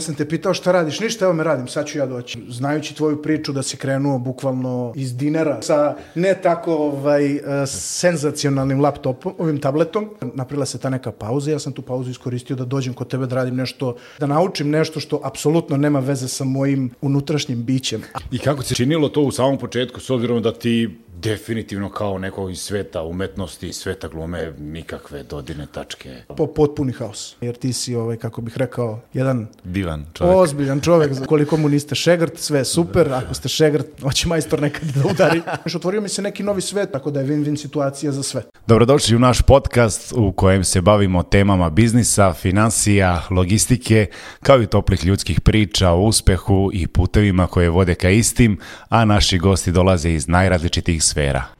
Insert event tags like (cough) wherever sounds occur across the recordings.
Ja sam te pitao šta radiš, ništa, evo me radim, sad ću ja doći. Znajući tvoju priču da si krenuo bukvalno iz dinara sa ne tako ovaj, uh, senzacionalnim laptopom, ovim tabletom, napravila se ta neka pauza, ja sam tu pauzu iskoristio da dođem kod tebe da radim nešto, da naučim nešto što apsolutno nema veze sa mojim unutrašnjim bićem. I kako se činilo to u samom početku, s obzirom da ti definitivno kao neko iz sveta umetnosti, sveta glume, nikakve dodirne tačke. Po potpuni haos. Jer ti si, ovaj, kako bih rekao, jedan Divan čovjek. ozbiljan čovek. Koliko mu niste šegrt, sve je super. Ako ste šegrt, hoće majstor nekad da udari. Još otvorio mi se neki novi svet, tako da je win-win situacija za sve. Dobrodošli u naš podcast u kojem se bavimo temama biznisa, financija, logistike, kao i toplih ljudskih priča o uspehu i putevima koje vode ka istim, a naši gosti dolaze iz najrazličitih sfera.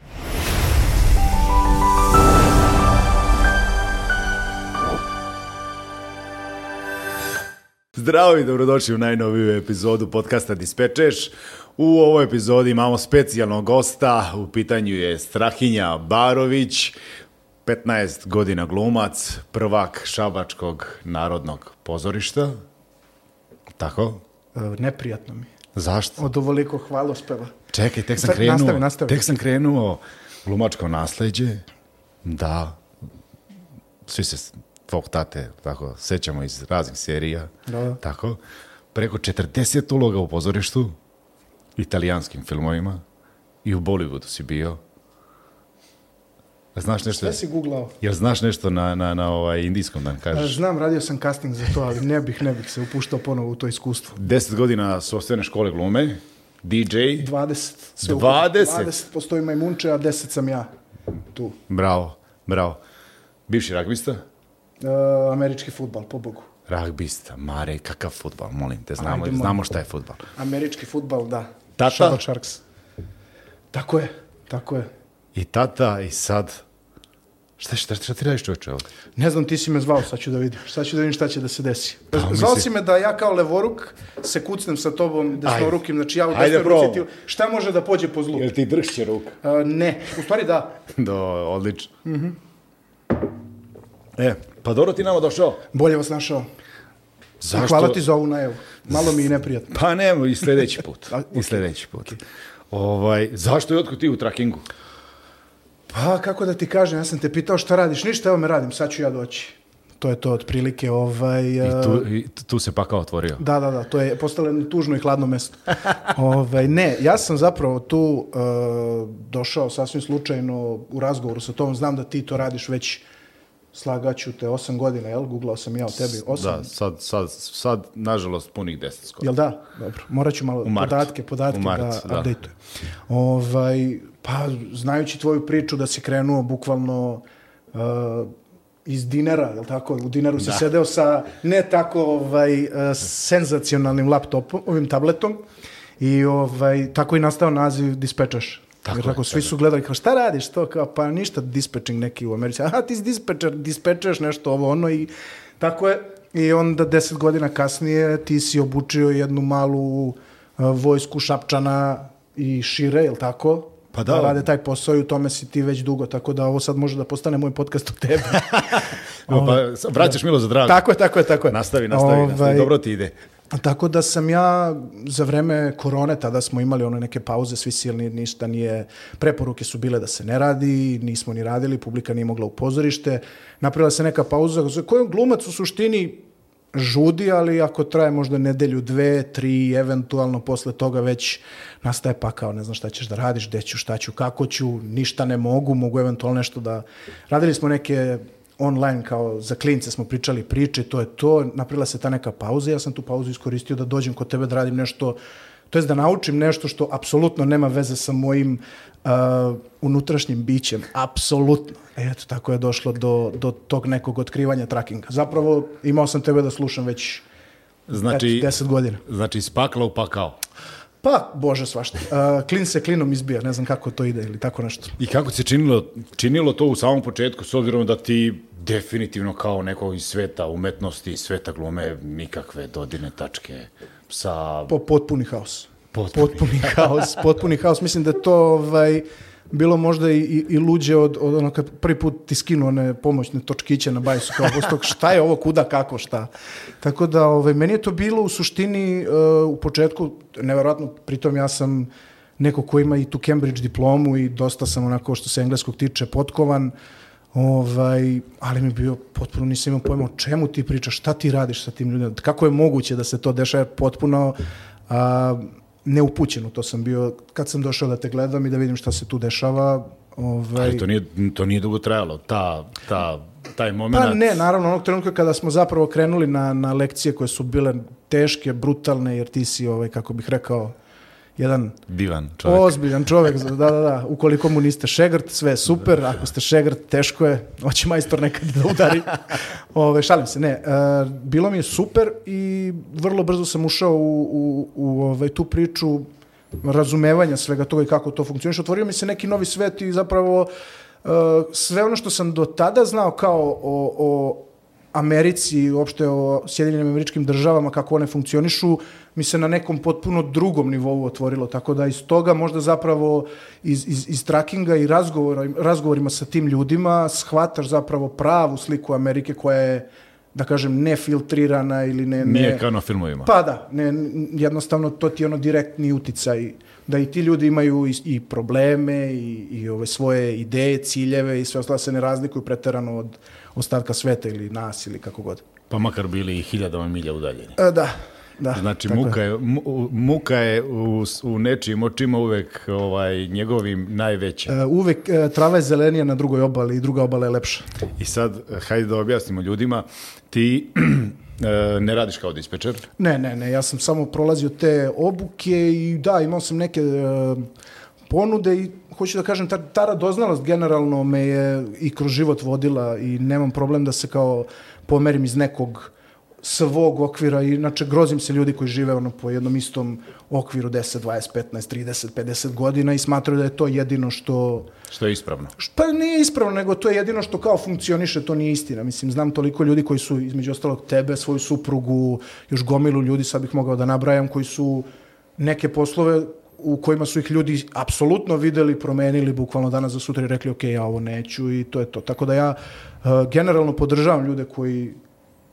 Zdravo i dobrodošli u najnoviju epizodu podcasta Dispečeš. U ovoj epizodi imamo specijalnog gosta, u pitanju je Strahinja Barović, 15 godina glumac, prvak Šabačkog narodnog pozorišta. Tako? E, neprijatno mi. Zašto? Od ovoliko hvalospeva. Čekaj, tek sam krenuo, nastavi, nastavi. tek sam krenuo glumačko nasleđe. Da. Svi se tvog tate tako sećamo iz raznih serija. Da, da. Tako. Preko 40 uloga u pozorištu, italijanskim filmovima i u Bollywoodu si bio. Znaš nešto? Sve si googlao. Jel znaš nešto na, na, na ovaj indijskom da mi E, kažeš? Znam, radio sam casting za to, ali ne bih, ne bih se upuštao ponovo u to iskustvo. 10 godina s osnovne škole glume, DJ, 20. Sve 20? 20 postoji majmunče, a 10 sam ja. Tu. bravo, bravo. Bivši ragbista? E, američki futbal, po Bogu. Ragbista, Mare, kakav futbal, molim te, znamo, Ajde, znamo šta je futbal. Američki futbal, da. Tata? Šabac Sharks. Tako je, tako je. I tata, i sad, šta, šta, šta ti radiš čovječe ovdje? Ne znam, ti si me zvao, sad ću da vidim. Sad ću da vidim šta će da se desi. Pa, Zvao si me da ja kao levoruk se kucnem sa tobom desnorukim, znači ja u desnoj ruci ti... Šta može da pođe po zlu? ti dršće ruka? A, ne, u stvari da. (laughs) Do, odlično. E, pa dobro ti nama došao. Bolje vas našao. Zašto? Hvala ti za ovu najavu. Malo mi je neprijatno. Pa nemo, i sljedeći (laughs) put. A, I okej. sljedeći put. Ovaj, zašto je otkud ti u trakingu? Pa, kako da ti kažem, ja sam te pitao šta radiš. Ništa, evo me radim, sad ću ja doći. To je to otprilike. Ovaj, I a, tu, i tu se pakao otvorio. Da, da, da, to je postalo jedno tužno i hladno mesto. (laughs) Ovaj, ne, ja sam zapravo tu uh, došao sasvim slučajno u razgovoru sa tom, znam da ti to radiš već slagaću te osam godina, jel? Googlao sam ja o tebi osam. Da, sad, sad, sad, nažalost, punih deset skoro. Jel da? Dobro. Morat ću malo podatke, podatke U martu, da, da. updateujem. Ovaj, pa, znajući tvoju priču da si krenuo bukvalno uh, iz dinara, jel tako? U dinaru si sedeo sa ne tako ovaj, uh, senzacionalnim laptopom, ovim tabletom i ovaj, tako i nastao naziv dispečaš. Tako Jer tako, svi su gledali kao šta radiš to kao pa ništa dispatching neki u Americi. Aha ti si dispečer, dispečeš nešto ovo ono i tako je. I onda deset godina kasnije ti si obučio jednu malu uh, vojsku Šapčana i šire, jel tako? Pa da. rade taj posao i u tome si ti već dugo, tako da ovo sad može da postane moj podcast o tebi. (laughs) Pa, vraćaš Milo za drago. tako je, tako je, tako je. Nastavi, nastavi, nastavi. Ovaj, Dobro ti ide. Tako da sam ja za vreme korone, tada smo imali one neke pauze, svi silni, ništa nije, preporuke su bile da se ne radi, nismo ni radili, publika nije mogla u pozorište, napravila se neka pauza za koju glumac u suštini žudi, ali ako traje možda nedelju, dve, tri, eventualno posle toga već nastaje pakao, ne znam šta ćeš da radiš, gde ću, šta ću, kako ću, ništa ne mogu, mogu eventualno nešto da... Radili smo neke online kao za klince smo pričali priče, to je to, napravila se ta neka pauza, ja sam tu pauzu iskoristio da dođem kod tebe da radim nešto, to jest da naučim nešto što apsolutno nema veze sa mojim uh, unutrašnjim bićem, apsolutno. E, Eto, tako je došlo do, do tog nekog otkrivanja trackinga. Zapravo, imao sam tebe da slušam već Znači, eto, 10 godina. znači iz pakla u pakao. Pa, bože svašta. Uh, klin se klinom izbija, ne znam kako to ide ili tako nešto. I kako se činilo, činilo to u samom početku, s obzirom da ti definitivno kao neko iz sveta umetnosti, sveta glume, nikakve dodirne tačke sa... Po, potpuni haos. Potpuni. potpuni haos, potpuni haos. Mislim da to ovaj, bilo možda i, i, i luđe od, od ono kad prvi put ti skinu one pomoćne točkiće na bajsu, kao posle toga, šta je ovo, kuda, kako, šta. Tako da, ovaj, meni je to bilo u suštini uh, u početku, neverovatno, pritom ja sam neko ko ima i tu Cambridge diplomu i dosta sam onako što se engleskog tiče potkovan, ovaj, ali mi bio potpuno, nisam imao pojma o čemu ti pričaš, šta ti radiš sa tim ljudima, kako je moguće da se to dešava potpuno a, neupućeno, to sam bio, kad sam došao da te gledam i da vidim šta se tu dešava, ovaj... Ali to nije, to nije dugo trajalo, ta, ta, taj moment. Pa ne, naravno, onog trenutka kada smo zapravo krenuli na, na lekcije koje su bile teške, brutalne, jer ti si, ovaj, kako bih rekao, jedan divan čovjek. Ozbiljan čovjek, da, da, da. Ukoliko mu niste šegrt, sve je super. Ako ste šegrt, teško je. Hoće majstor nekad da udari. (laughs) Ove, šalim se, ne. Uh, bilo mi je super i vrlo brzo sam ušao u, u, u ovaj, tu priču razumevanja svega toga i kako to funkcioniše. Otvorio mi se neki novi svet i zapravo uh, sve ono što sam do tada znao kao o, o Americi i uopšte o Sjedinjenim američkim državama, kako one funkcionišu, mi se na nekom potpuno drugom nivou otvorilo, tako da iz toga možda zapravo iz, iz, iz trackinga i razgovora, razgovorima sa tim ljudima shvataš zapravo pravu sliku Amerike koja je da kažem, nefiltrirana ili ne... ne Nije kao na filmovima. Pa da, ne, jednostavno to ti je ono direktni uticaj da i ti ljudi imaju i, i probleme i, i ove svoje ideje, ciljeve i sve ostalo se ne razlikuju preterano od ostatka sveta ili nas ili kako god. Pa makar bili i hiljadama milja udaljeni. E, da, Da, znači muka je, mu, muka je u, u nečijim očima uvek ovaj, njegovim najveća. E, uvek e, trava je zelenija na drugoj obali i druga obala je lepša. I sad, hajde da objasnimo ljudima, ti (clears throat) e, ne radiš kao dispečer? Ne, ne, ne, ja sam samo prolazio te obuke i da, imao sam neke e, ponude i hoću da kažem, ta, ta radoznalost generalno me je i kroz život vodila i nemam problem da se kao pomerim iz nekog svog okvira inače grozim se ljudi koji žive ono po jednom istom okviru 10, 20, 15, 30, 50 godina i smatraju da je to jedino što što je ispravno. Pa nije ispravno, nego to je jedino što kao funkcioniše, to nije istina. Mislim, znam toliko ljudi koji su između ostalog tebe, svoju suprugu, još gomilu ljudi, sad bih mogao da nabrajam, koji su neke poslove u kojima su ih ljudi apsolutno videli, promenili bukvalno danas za sutra i rekli ok, ja ovo neću i to je to. Tako da ja uh, generalno podržavam ljude koji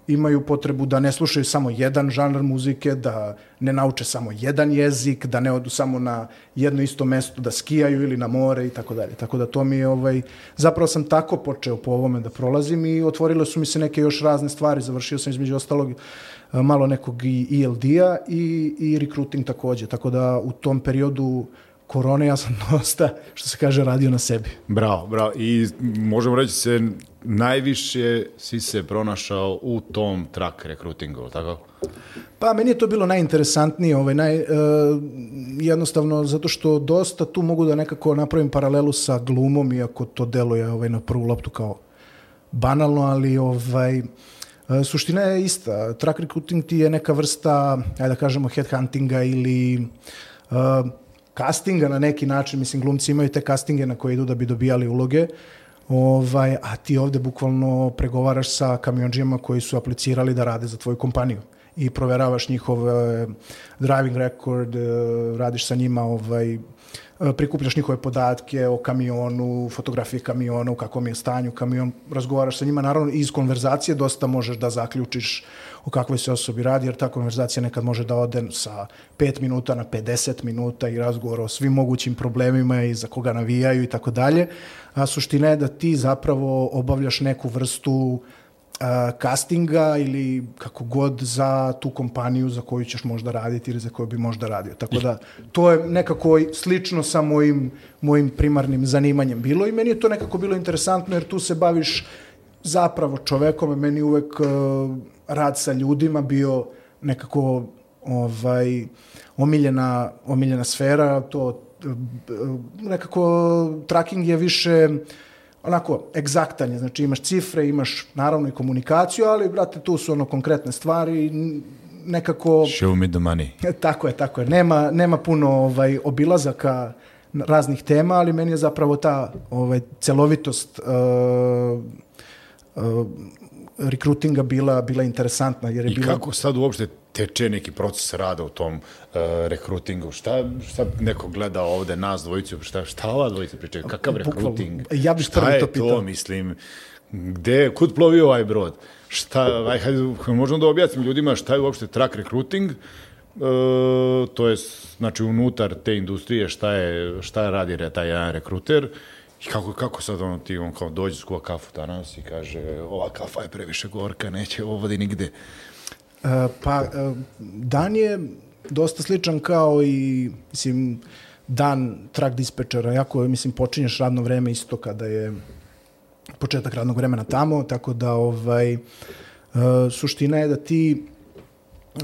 imaju potrebu da ne slušaju samo jedan žanr muzike, da ne nauče samo jedan jezik, da ne odu samo na jedno isto mesto da skijaju ili na more i tako dalje. Tako da to mi je, ovaj, zapravo sam tako počeo po ovome da prolazim i otvorile su mi se neke još razne stvari. Završio sam između ostalog malo nekog i ELD-a i, i recruiting takođe. Tako da u tom periodu korone ja sam (laughs) dosta, što se kaže, radio na sebi. Bravo, bravo. I možemo reći se, najviše si se pronašao u tom track rekrutingu, tako? Pa meni je to bilo najinteresantnije, ovaj, naj, uh, jednostavno zato što dosta tu mogu da nekako napravim paralelu sa glumom, iako to deluje ovaj, na prvu loptu kao banalno, ali ovaj, uh, suština je ista. Track recruiting ti je neka vrsta, ajde da kažemo, headhuntinga ili uh, castinga na neki način, mislim glumci imaju te castinge na koje idu da bi dobijali uloge, ovaj, a ti ovde bukvalno pregovaraš sa kamionđijama koji su aplicirali da rade za tvoju kompaniju i proveravaš njihov uh, driving record, uh, radiš sa njima ovaj, prikupljaš njihove podatke o kamionu, fotografije kamiona, u kakvom je stanju kamion, razgovaraš sa njima, naravno iz konverzacije dosta možeš da zaključiš o kakvoj se osobi radi, jer ta konverzacija nekad može da ode sa 5 minuta na 50 minuta i razgovor o svim mogućim problemima i za koga navijaju i tako dalje. A suština je da ti zapravo obavljaš neku vrstu uh, castinga ili kako god za tu kompaniju za koju ćeš možda raditi ili za koju bi možda radio. Tako da to je nekako slično sa mojim, mojim primarnim zanimanjem bilo i meni je to nekako bilo interesantno jer tu se baviš zapravo čovekom meni uvek uh, rad sa ljudima bio nekako ovaj omiljena omiljena sfera to uh, nekako tracking je više onako egzaktan je, znači imaš cifre, imaš naravno i komunikaciju, ali brate tu su ono konkretne stvari nekako Show me the money. (laughs) Tako je, tako je. Nema, nema puno ovaj obilazaka raznih tema, ali meni je zapravo ta ovaj celovitost uh, uh, rekrutinga bila bila interesantna jer je I bila kako sad uopšte teče neki proces rada u tom uh, rekrutingu? Šta, šta neko gleda ovde, nas dvojicu, šta, šta ova dvojica pričaju? Kakav rekruting? Ja bih šta je to to, pitao. mislim, gde, kud plovi ovaj brod? Šta, aj, hajde, možemo da objasnim ljudima šta je uopšte track recruiting, E, to je znači unutar te industrije šta je šta radi re- taj jedan rekruter i kako kako sad ono ti on kao dođe skuva kafu danas i kaže ova kafa je previše gorka neće ovo vodi nigde pa, e, dan je dosta sličan kao i, mislim, dan track dispečera, jako, mislim, počinješ radno vreme isto kada je početak radnog vremena tamo, tako da, ovaj, e, suština je da ti e,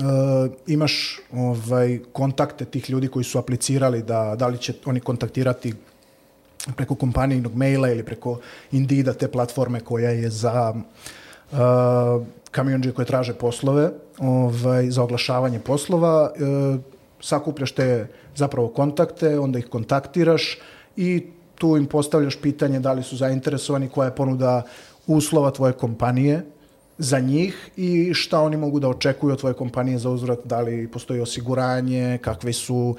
imaš ovaj kontakte tih ljudi koji su aplicirali da da li će oni kontaktirati preko kompanijinog maila ili preko Indida, te platforme koja je za uh, kamionđe koje traže poslove, ovaj, za oglašavanje poslova, uh, sakupljaš te zapravo kontakte, onda ih kontaktiraš i tu im postavljaš pitanje da li su zainteresovani, koja je ponuda uslova tvoje kompanije za njih i šta oni mogu da očekuju od tvoje kompanije za uzvrat, da li postoji osiguranje, kakvi su uh,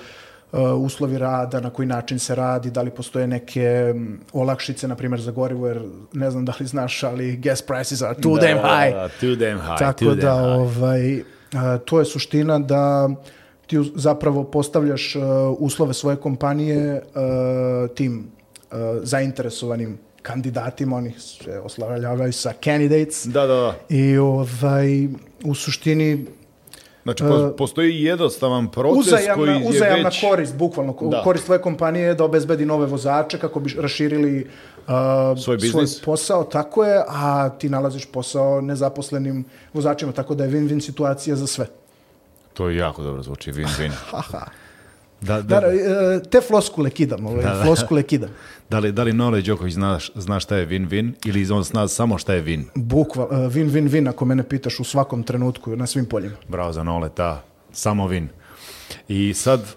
uslovi rada, na koji način se radi, da li postoje neke mm, olakšice, na primjer za gorivo, jer ne znam da li znaš, ali gas prices are too damn high. Da, too damn high Tako too da, damn high. ovaj, a, to je suština da ti zapravo postavljaš uh, uslove svoje kompanije uh, tim uh, zainteresovanim kandidatima, oni se oslavljavaju sa candidates da, da, da. i ovaj, u suštini Znači, po, postoji jednostavan proces koji E, uzajamna, je uzajamna već... korist, bukvalno, Da. korist tvoje kompanije je da obezbedi nove vozače kako bi raširili uh, Svoj biznis. posao, tako je, a ti nalaziš posao nezaposlenim vozačima, tako da je win-win situacija za sve. To je jako dobro zvuči, win-win. (laughs) Haha. da, Da, da, e, te floskule kidam, ove, Da, da. floskule kidam. (laughs) Da li, da li Nole Đoković zna, zna šta je win-win ili on zna samo šta je win? Bukval, e, win, win, win, ako mene pitaš u svakom trenutku, na svim poljima. Bravo za Nole, ta, samo win. I sad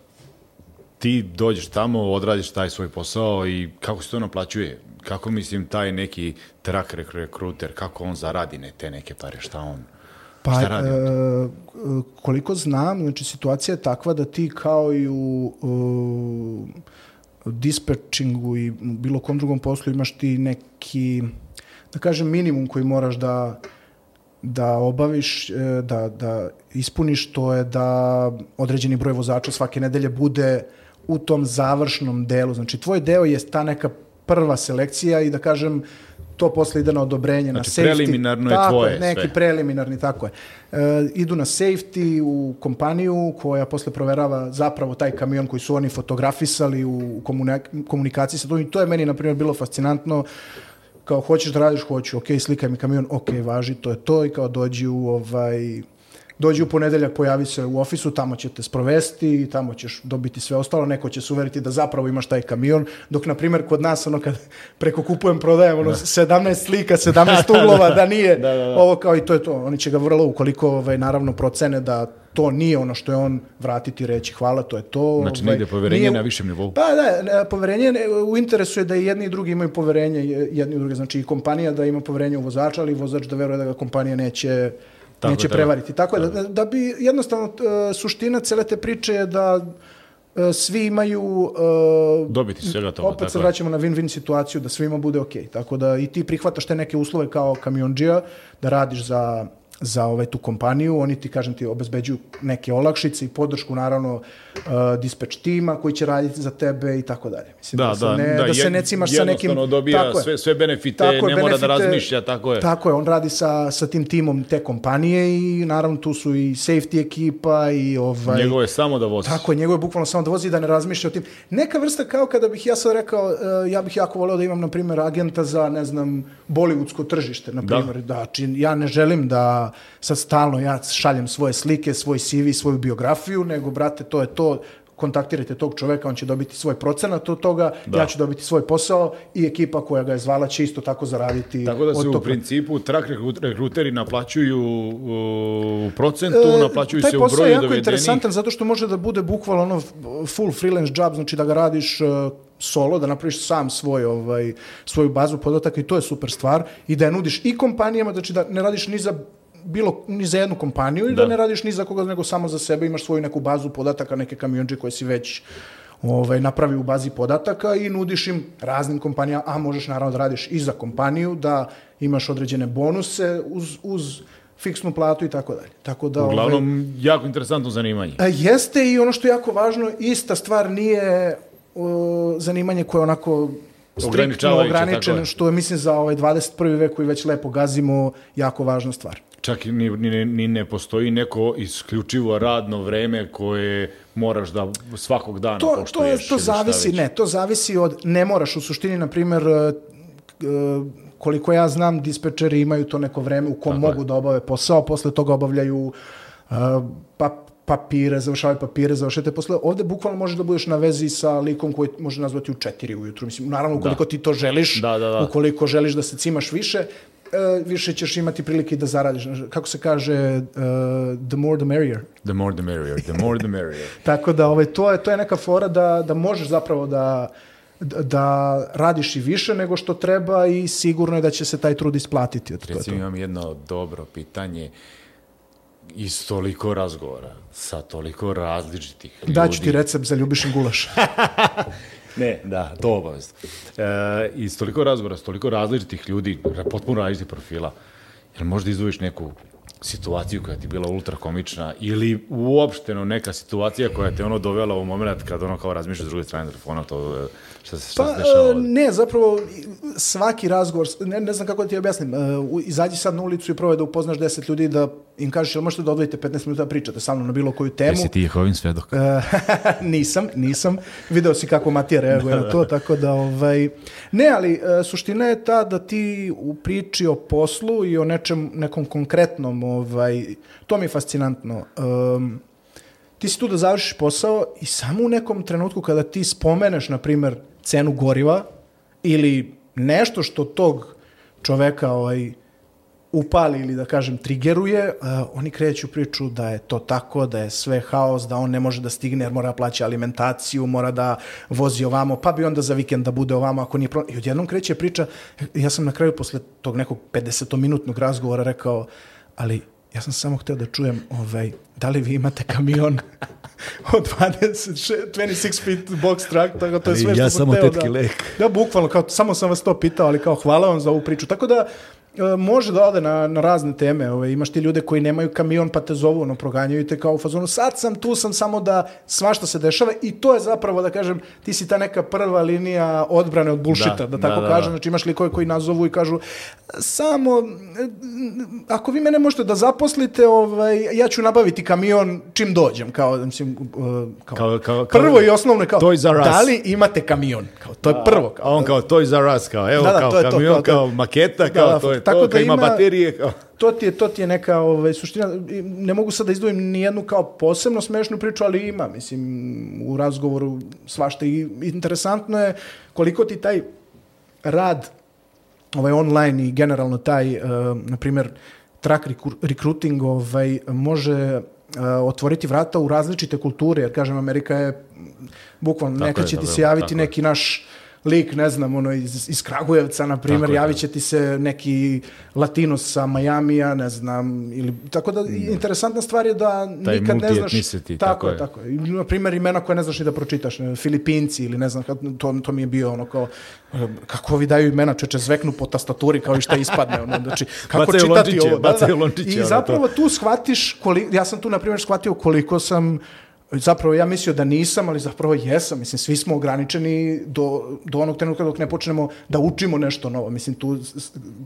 ti dođeš tamo, odradiš taj svoj posao i kako se to naplaćuje? Kako mislim taj neki track rek- rekruter, kako on zaradi ne, te neke pare, šta on? Pa, Šta radi e, koliko znam, znači situacija je takva da ti kao i u, u dispatchingu i bilo kom drugom poslu imaš ti neki, da kažem, minimum koji moraš da da obaviš, e, da, da ispuniš, to je da određeni broj vozača svake nedelje bude u tom završnom delu. Znači, tvoj deo je ta neka prva selekcija i da kažem, to posle ide na odobrenje, na Znači, safety. preliminarno je tako tvoje neki sve. preliminarni, tako je. E, idu na safety u kompaniju koja posle proverava zapravo taj kamion koji su oni fotografisali u komunik- komunikaciji sa tom i to je meni, na primjer, bilo fascinantno kao hoćeš da radiš, hoću, ok, slikaj mi kamion, ok, važi, to je to i kao dođi u ovaj, dođi u ponedeljak, pojavi se u ofisu, tamo će te sprovesti, tamo ćeš dobiti sve ostalo, neko će se uveriti da zapravo imaš taj kamion, dok, na primjer, kod nas, ono, kad (laughs) preko kupujem, prodajem, ono, 17 slika, 17 (laughs) uglova, da nije Da, da, da. ovo kao i to je to. Oni će ga vrlo, ukoliko, ovaj, naravno, procene da to nije ono što je on vratiti i reći hvala, to je to. Znači, ovaj, negde poverenje nije na višem nivou. Pa da, poverenje u interesu je da i jedni i drugi imaju poverenje je- jedni i drugi. Znači i kompanija da ima poverenje u vozača, ali vozač da veruje da ga kompanija neće Tako neće tako. prevariti. Tako je, da, da bi jednostavno e, suština cele te priče je da e, svi imaju e, Dobiti svega toga, opet tako se vraćamo na win-win situaciju da svima bude ok. Tako da i ti prihvataš te neke uslove kao kamionđija da radiš za za ovaj tu kompaniju, oni ti, kažem ti, obezbeđuju neke olakšice i podršku, naravno, uh, dispatch tima koji će raditi za tebe i tako dalje. Mislim, Da, se da, ne, da, se jed- ne cimaš sa nekim... jednostavno dobija Tako sve, sve benefite, Tako ne je, mora da benefite- razmišlja, tako je. Tako je, on radi sa, sa tim timom te kompanije i naravno tu su i safety ekipa i ovaj... Njegovo je samo da vozi. Tako je, njegove je bukvalno samo da vozi i da ne razmišlja o tim. Neka vrsta kao kada bih ja sad rekao, e, ja bih jako voleo da imam, na primjer, agenta za, ne znam, bollywoodsko tržište, na Da. primjer. Da. či, ja ne želim da sad stalno ja šaljem svoje slike, svoj CV, svoju biografiju, nego, brate, to je to, kontaktirajte tog čoveka, on će dobiti svoj procenat od toga, Da. ja ću dobiti svoj posao i ekipa koja ga je zvala će isto tako zaraditi Tako da se u principu rekrut- rekruteri naplaćuju u procentu, E, naplaćuju taj se u posao je broju jako dovedenih. interesantan zato što može da bude bukvalno ono full freelance job, znači da ga radiš uh, solo, da napraviš sam svoj, ovaj, svoju bazu podataka i to je super stvar i da je nudiš i kompanijama, znači da ne radiš ni za bilo ni za jednu kompaniju ili da. Da. ne radiš ni za koga, nego samo za sebe, imaš svoju neku bazu podataka, neke kamionđe koje si već ovaj, napravi u bazi podataka i nudiš im raznim kompanijama, a možeš naravno da radiš i za kompaniju, da imaš određene bonuse uz, uz fiksnu platu i tako dalje. Tako da, ovaj, Uglavnom, jako interesantno zanimanje. A, Jeste i ono što je jako važno, ista stvar nije o, zanimanje koje je onako striktno ograničeno, što je, mislim, za ovaj 21. vek koji već lepo gazimo, jako važna stvar. Čak i ni, ni, ni ne postoji neko isključivo radno vreme koje moraš da svakog dana To, to, je, to zavisi, ne, to zavisi od, ne moraš u suštini, na primjer, e, e, koliko ja znam, dispečeri imaju to neko vreme u kom mogu da obave posao, posle toga obavljaju pa, papire, završavaju papire, završate posle. Ovde bukvalno možeš da budeš na vezi sa likom koji može nazvati u četiri ujutru. Mislim, naravno, ukoliko ti to želiš, Da, da, da. ukoliko želiš da se cimaš više, više ćeš imati prilike da zaradiš. Kako se kaže, e, the more the merrier. The more the merrier, the more the merrier. (laughs) Tako da ovaj, to, je, to je neka fora da, da možeš zapravo da, da, radiš i više nego što treba i sigurno je da će se taj trud isplatiti. Eto, to je to. Recimo imam jedno dobro pitanje iz toliko razgovora sa toliko različitih ljudi. Daću ti recept za ljubišin gulaš. (laughs) Ne, da, to obavezno. E, iz toliko razgovora, s toliko različitih ljudi, potpuno različitih profila, jel možda izdvojiš neku situaciju koja ti bila ultra komična ili uopšteno neka situacija koja te ono dovela u moment kad ono kao razmišljaš s druge strane telefona, to e, šta se, šta Pa, se dešava e, ne, zapravo svaki razgovor, ne, ne znam kako da ti objasnim, e, izađi sad na ulicu i probaj da upoznaš 10 ljudi da im kažeš jel možete da odvojite 15 minuta da pričate sa mnom na bilo koju temu. Jesi ti Jehovin svedok? E, (laughs) nisam, nisam. Video si kako Matija reaguje na to, tako da, ovaj... Ne, ali e, suština je ta da ti u priči o poslu i o nečem, nekom konkretnom, ovaj, to mi je fascinantno. Um, ti si tu da završiš posao i samo u nekom trenutku kada ti spomeneš, na primer, cenu goriva ili nešto što tog čoveka ovaj, upali ili da kažem trigeruje, uh, oni kreću priču da je to tako, da je sve haos, da on ne može da stigne jer mora da plaća alimentaciju, mora da vozi ovamo, pa bi onda za vikend da bude ovamo ako nije problem. I odjednom kreće priča, ja sam na kraju posle tog nekog 50-minutnog razgovora rekao, ali ja sam samo hteo da čujem ovaj, da li vi imate kamion (laughs) od 26, 26 feet box truck, tako to je sve što ja sam samo hteo tetki da... lek. Da, bukvalno, kao, samo sam vas to pitao, ali kao hvala vam za ovu priču. Tako da, e, može da ode na, na razne teme. Ove, imaš ti ljude koji nemaju kamion pa te zovu, ono, proganjaju te kao u fazonu, sad sam tu, sam samo da svašta se dešava i to je zapravo, da kažem, ti si ta neka prva linija odbrane od bullshita, da, Da, da tako da, da, kažem. da. Znači imaš likove koji nazovu i kažu, samo, e, ako vi mene možete da zaposlite, ovaj, ja ću nabaviti kamion čim dođem, kao, mislim, e, kao, Kao- kao- kao- prvo i osnovno je kao, da li imate kamion? Kao, to je prvo. A on kao kao evo Da, da, kao to je to, kamion, kao, kao, to je- maketa, Da, kao da, to je tako to, da ima, ima- baterije, kao... to ti je, to ti je neka ovaj, suština, ne mogu sad da izdvojim ni jednu kao posebno smešnu priču, ali ima, mislim, u razgovoru svašta. I interesantno je koliko ti taj rad ovaj online i generalno taj, uh, na primjer, track recru- recruiting ovaj, može uh, otvoriti vrata u različite kulture, jer kažem, Amerika je bukvalno, Tako neka će ti tako se je, javiti tako je. neki naš lik, ne znam, ono, iz, iz Kragujevca, na primjer, javit tako će ti se neki latinos sa Majamija, ne znam, ili, tako da, interesantna stvar je da Mm. Taj nikad ne znaš... multi-ethnicity, tako, tako je, tako je. Na primjer, imena koje ne znaš ni da pročitaš, ne, Filipinci ili ne znam, to, to mi je bio ono kao, kako ovi daju imena, čeče, zveknu po tastaturi kao i šta ispadne, ono, znači, (laughs) kako Bacaju čitati lončiće, ovo. bacaju lončiće, I zapravo tu shvatiš, koliko, ja sam tu, na primjer, shvatio koliko sam Zapravo ja mislio da nisam, ali zapravo jesam. Mislim, svi smo ograničeni do, do onog trenutka dok ne počnemo da učimo nešto novo. Mislim, tu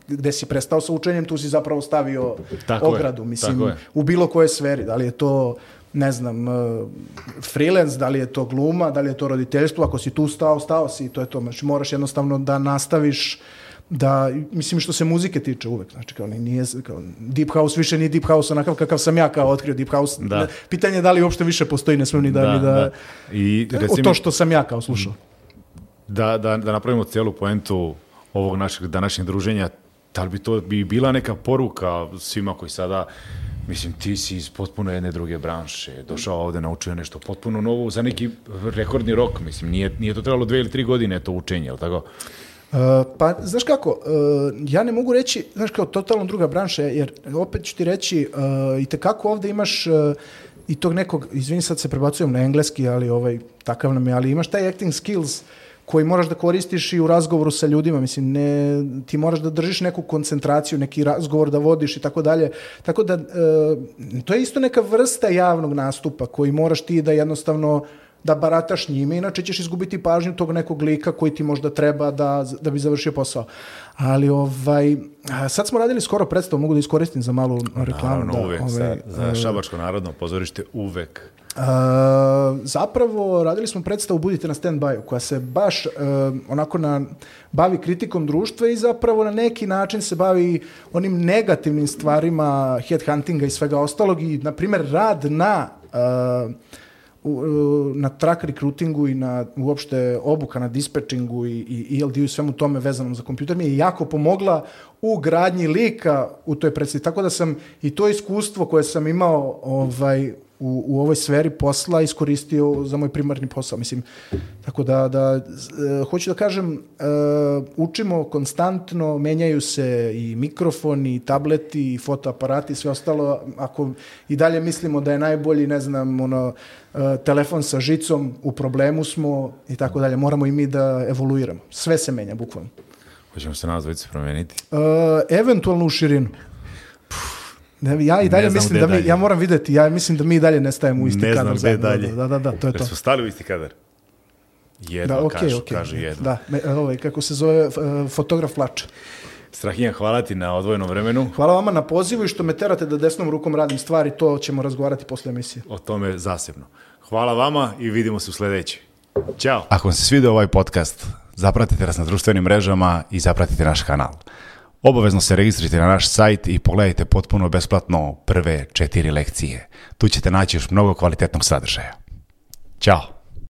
gde si prestao sa učenjem, tu si zapravo stavio Tako je, ogradu. Mislim, tako je. u bilo kojoj sferi. Da li je to ne znam, uh, freelance, da li je to gluma, da li je to roditeljstvo, ako si tu stao, stao si i to je to. Znači, moraš jednostavno da nastaviš da, mislim što se muzike tiče uvek, znači kao nije, kao, Deep House više nije Deep House onakav kakav sam ja kao otkrio Deep House. Da. Pitanje je da li uopšte više postoji, ne smijem ni da, Da, ni da, da. I recimo, to što sam ja kao slušao. da, da, da napravimo cijelu poentu ovog našeg današnjeg druženja, da li bi to bi bila neka poruka svima koji sada Mislim, ti si iz potpuno jedne druge branše, došao ovde, naučio nešto potpuno novo za neki rekordni rok, mislim, nije, nije to trebalo dve ili tri godine to učenje, jel tako? Uh, pa, znaš kako, uh, ja ne mogu reći, znaš kao, totalno druga branša, jer opet ću ti reći, uh, i tekako ovde imaš i tog nekog, izvini sad se prebacujem na engleski, ali ovaj, takav nam je, ali imaš taj acting skills koji moraš da koristiš i u razgovoru sa ljudima, mislim, ne, ti moraš da držiš neku koncentraciju, neki razgovor da vodiš i tako dalje, tako da, to je isto neka vrsta javnog nastupa koji moraš ti da jednostavno da barataš njime, inače ćeš izgubiti pažnju tog nekog lika koji ti možda treba da, da bi završio posao. Ali ovaj, sad smo radili skoro predstavu, mogu da iskoristim za malu reklamu. Naravno, da, uvek. ovaj, za, za Šabačko narodno pozorište uvek. Uh, zapravo radili smo predstavu Budite na stand-by koja se baš uh, onako na, bavi kritikom društva i zapravo na neki način se bavi onim negativnim stvarima headhuntinga i svega ostalog i na primjer rad na uh, na track recruitingu i na uopšte obuka na dispečingu i, i ELD i svemu tome vezanom za kompjuter mi je jako pomogla u gradnji lika u toj predstavi. Tako da sam i to iskustvo koje sam imao ovaj, u, u ovoj sferi posla iskoristio za moj primarni posao. Mislim, tako da, da e, hoću da kažem, e, učimo konstantno, menjaju se i mikrofoni, i tableti, i fotoaparati, i sve ostalo. Ako i dalje mislimo da je najbolji, ne znam, ono, e, telefon sa žicom, u problemu smo i tako dalje. Moramo i mi da evoluiramo. Sve se menja, bukvalno. Hoćemo se nas dvojice promeniti. E, eventualno u širinu. Ne, ja i dalje Ne znam mislim gde da mi, dalje. ja moram videti, ja mislim da mi i dalje ne stajemo u isti Ne znam kadar. gde zajedno. dalje. Da, da, da, to je to. Jer su stali u isti kadar. Jedno, Da, okej, kažu, okej. kažu jedno. Da, me, ovaj, kako se zove, e, fotograf Lača. Strahinja, hvala ti na odvojenom vremenu. Hvala vama na pozivu i što me terate da desnom rukom radim stvari, to ćemo razgovarati posle emisije. o tome zasebno. Hvala vama i vidimo se u sledećoj. Ćao. Ako vam se svidio ovaj podcast, zapratite nas na društvenim mrežama i zapratite naš kanal. Obavezno se registrujte na naš sajt i pogledajte potpuno besplatno prve četiri lekcije. Tu ćete naći još mnogo kvalitetnog sadržaja. Ćao.